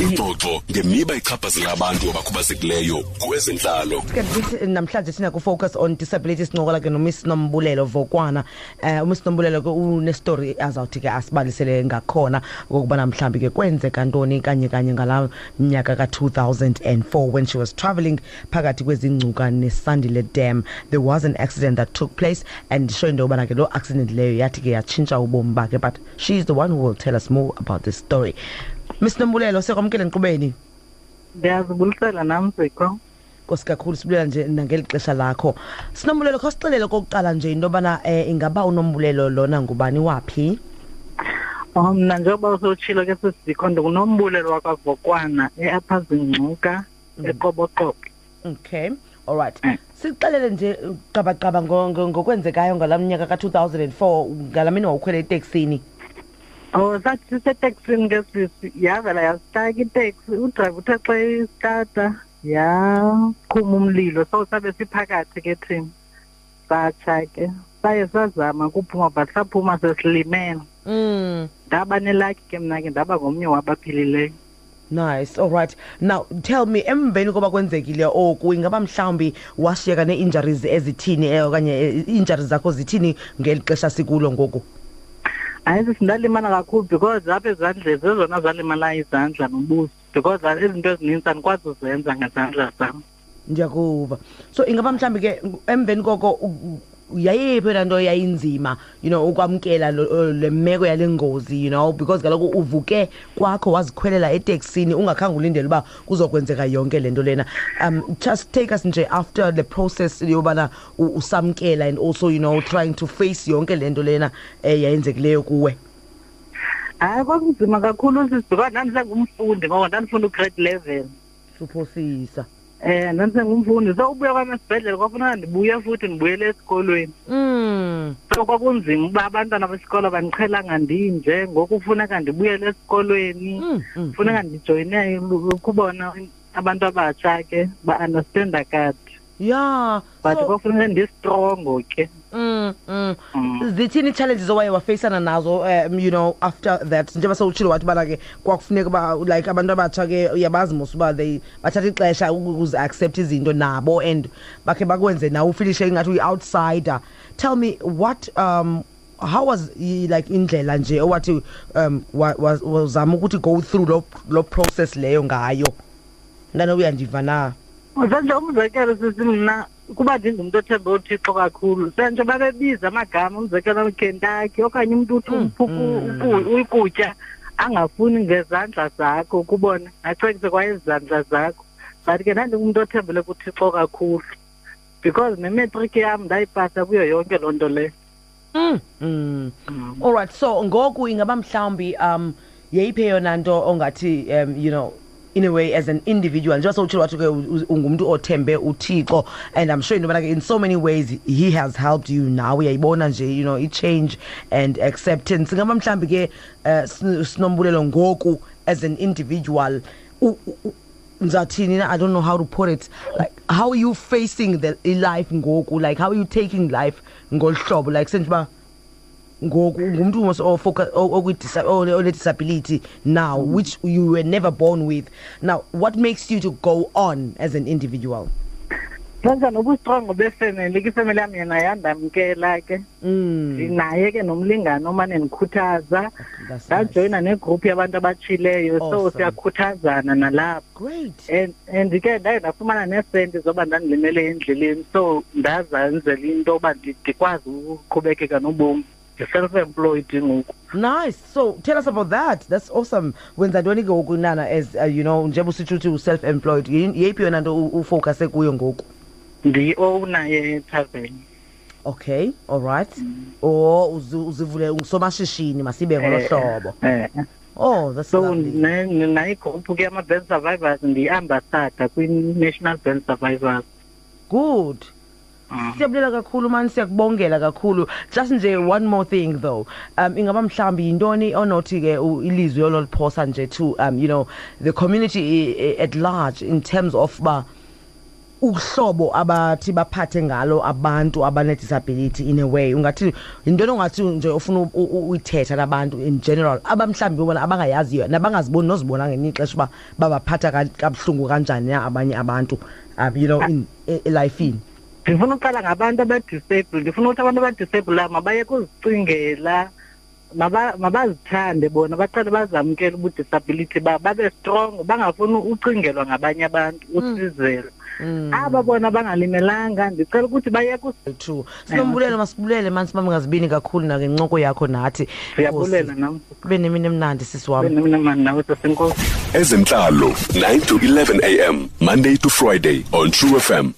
ingxoxo ngemiba ichaphazela abantu abakhubazekileyo kwezentlalo. Kanti namhlanje sina ku-focus on disability sincokola ke nomiss nombulelo vokwana. Um umiss nombulelo ke unestori azawuthi ke asibalisele ngakhona okokubana mhlawumbi ke kwenzeka ntoni kanye kanye ngalaa mnyaka ka-2004 when she was travelling phakathi kwezingcuka nesandile dam. There was an accident that took place and show into yobana ke loo accident leyo yathi ke yatshintsha ubomi bakhe but she is the one who will tell us more about this story. Miss nombulelo sekwamkele nkqubeni ndiyazibulisela nam zikho nkosi kakhulu sibulela nje nangeli xesha lakho. Sinombulelo kho sixelele kokuqala nje into yobana um ingaba unombulelo lona ngubani waphi? Um mna njengoba usotshilo ke sisizikho ndingunombulelo wakavokwana e-apha zingcuka eqoboqobo okay all right. Mm. sixelele nje qabaqaba ngo- ngo- ngokwenzekayo ngalaa mnyaka ka-2004 ngalaa mini wawukhwela eteksini? O sathi siseteksini ke sisi yavela yasitaka iteksi udrayiva uthe xa istata yaqhuma umlilo so sabe siphakathi ke thina. Satsha ke saye sazama ukuphuma but saphuma sesilimele. Mm. ndaba nelakhi ke mna ke ndaba ngomnye wabaphilileyo. Nice all right. Now tell me emveni koba kwenzekile oku ingaba mhlawumbi washiyeka nee-injuries ezithini eh, okanye eh, ii-injuries zakho zithini ngeli xesha sikulo ngoku? Hayi sisi ndalimala kakhulu because apha ezandleni zezona zalimalayo izandla nobuso. Because izinto ezininzi andikwazi uzenza ngezandla zam ndiyakuva. So ingaba mhlawumbi ke emveni koko u- u- yayiphi laa nto yayinzima you know ukwamkela lo- le meko yale ngozi you know because kaloku uvuke kwakho wazikhwelela eteksini ungakhange ulindele uba kuzokwenzeka yonke le nto lena. Um just take us nje after the process yobana u- usamkela and also you know trying to face yonke le nto lena um yayenzekileyo kuwe. Hayi kwakunzima kakhulu sisi because ndandisengumfundi ngoko ndandifunda ugrade eleven. Suphosisa. Um ndandisengumfundi so ubuya kwam esibhedlele kwafuneka ndibuye futhi ndibuyele esikolweni. Mm so kwakunzima uba abantwana besikolo bandiqhelanga ndinje ngoku kufuneka ndibuyele esikolweni. Mm, mm. funeka ndijoyine kubona abantu abatsha ke ba-understanda kade yeah but so, kwafuneka ndistrongo ke mm, mm. Mm. zithini ii-challenges owaye wafeyisana nazo um you know after that? Njengoba sewutshilo wathi ubana ke kwakufuneka uba like abantu abatsha ke uyabazi mos uba they bathatha ixesha ukuzi-accept izinto nabo and bakhe bakwenze nawe ufilishe ingathi uyi-outsider tell me what um how was i- like indlela nje owathi um wa- wa- wazama ukuthi go through lo, lo process leyo ngayo? Ndane uyandiva na? Manje umzekelo sisi mna kuba ndingumntu othembe uthixo kakhulu sentsho babebiza amagama umzekelo uKentucky okanye umntu uthi Mm, umphuku mm. uku- ukutya angafuni ngezandla zakho kubona acekise kwayezandla zakho but ke ndandingumntu othembele kuthixo kakhulu because nemetric yam ndayipasa kuyo yonke loo nto leyo mm. mm. all right so ngoku ingaba mhlawumbi um yeyiphi eyona nto ongathi um you know in a way as an individual. Njengoba sowutshilo wathi ke ungumntu othembe uthixo and i'm sure yobana ke in so many ways he has helped you now. Uyayibona nje you know i-change and acceptance. Ingaba mhlawumbi ke um sinombulelo ngoku as an individual ndizathini i don't know how to put it. Like how are you facing the life ngoku? Like how are you taking life ngolu hlobo? Like uba ngoku ngumntu mos ofoca- o- okwi-disa- one- one-disability now which you were never born with. Now what makes you to go on as an individual? Senza nobustrongo befemeli ke ifemeli yam yena yandamkela ke. Mm. naye ke nomlingane omane ndikhuthaza. Ndajoyina negroup yabantu abatshileyo so siyakhuthazana nalapho. Great. And ke ndaye ndafumana neesenti zoba ndandilimele endleleni so ndazanzela into yoba ndikwazi ukuqhubekeka nobomi ndi-self-employed ngoku. Nice. So tell us about that. That's awesome. Wenza ntoni ke ngoku nana as uh, you know njengoba usitsho uthi u-self-employed? Yi- yeyiphi yona nto u- ufowukhase kuyo ngoku? Ndiyi-owner yetavern. Okay all right. Or uzi- uzivule ungusomashishini masibe ngolo hlobo. eh oh that's so lovely. ne- ne- nayigruphu ke ama-band survivors ndiyi-ambassador kwi-national band survivors. Good. Mm. Siyabulela kakhulu mani siyakubongela kakhulu. Just nje one more thing though. Um ingaba mhlawumbi yintoni onothi ke u- ilizwi ololiphosa nje to um you know the community i- i- at large in terms of ba uhlobo abathi baphathe ngalo abantu abane-disability in a way. Ungathi yintoni ongathi nje ufuna u- u- uyithetha nabantu in general? Abamhlawumbi bona abangayaziyo nabangaziboni nozibona ngelinye ixesha uba babaphatha ka- kabuhlungu kanjani na abanye abantu um you know in e- elifini ndifuna uqala ngabantu abadisable ndifuna ukuthi abantu abadisable mabaye kuzicingela maba- mabazithande bona baqale bazamkele ubudisability babo babe strong bangafuni ucingelwa ngabanye abantu usizelwa aba bona bangalimelanga ndicela ukuthi baye kus true sinombulelo masibulele mani sibambe ngazibini kakhulu nangencoko yakho nathi. Siyabulela nam. Kube nemini emnandi sisi wam mina mani nawe sesenkosi Ezenhlalo 9 to 11 a.m. Monday to Friday on True FM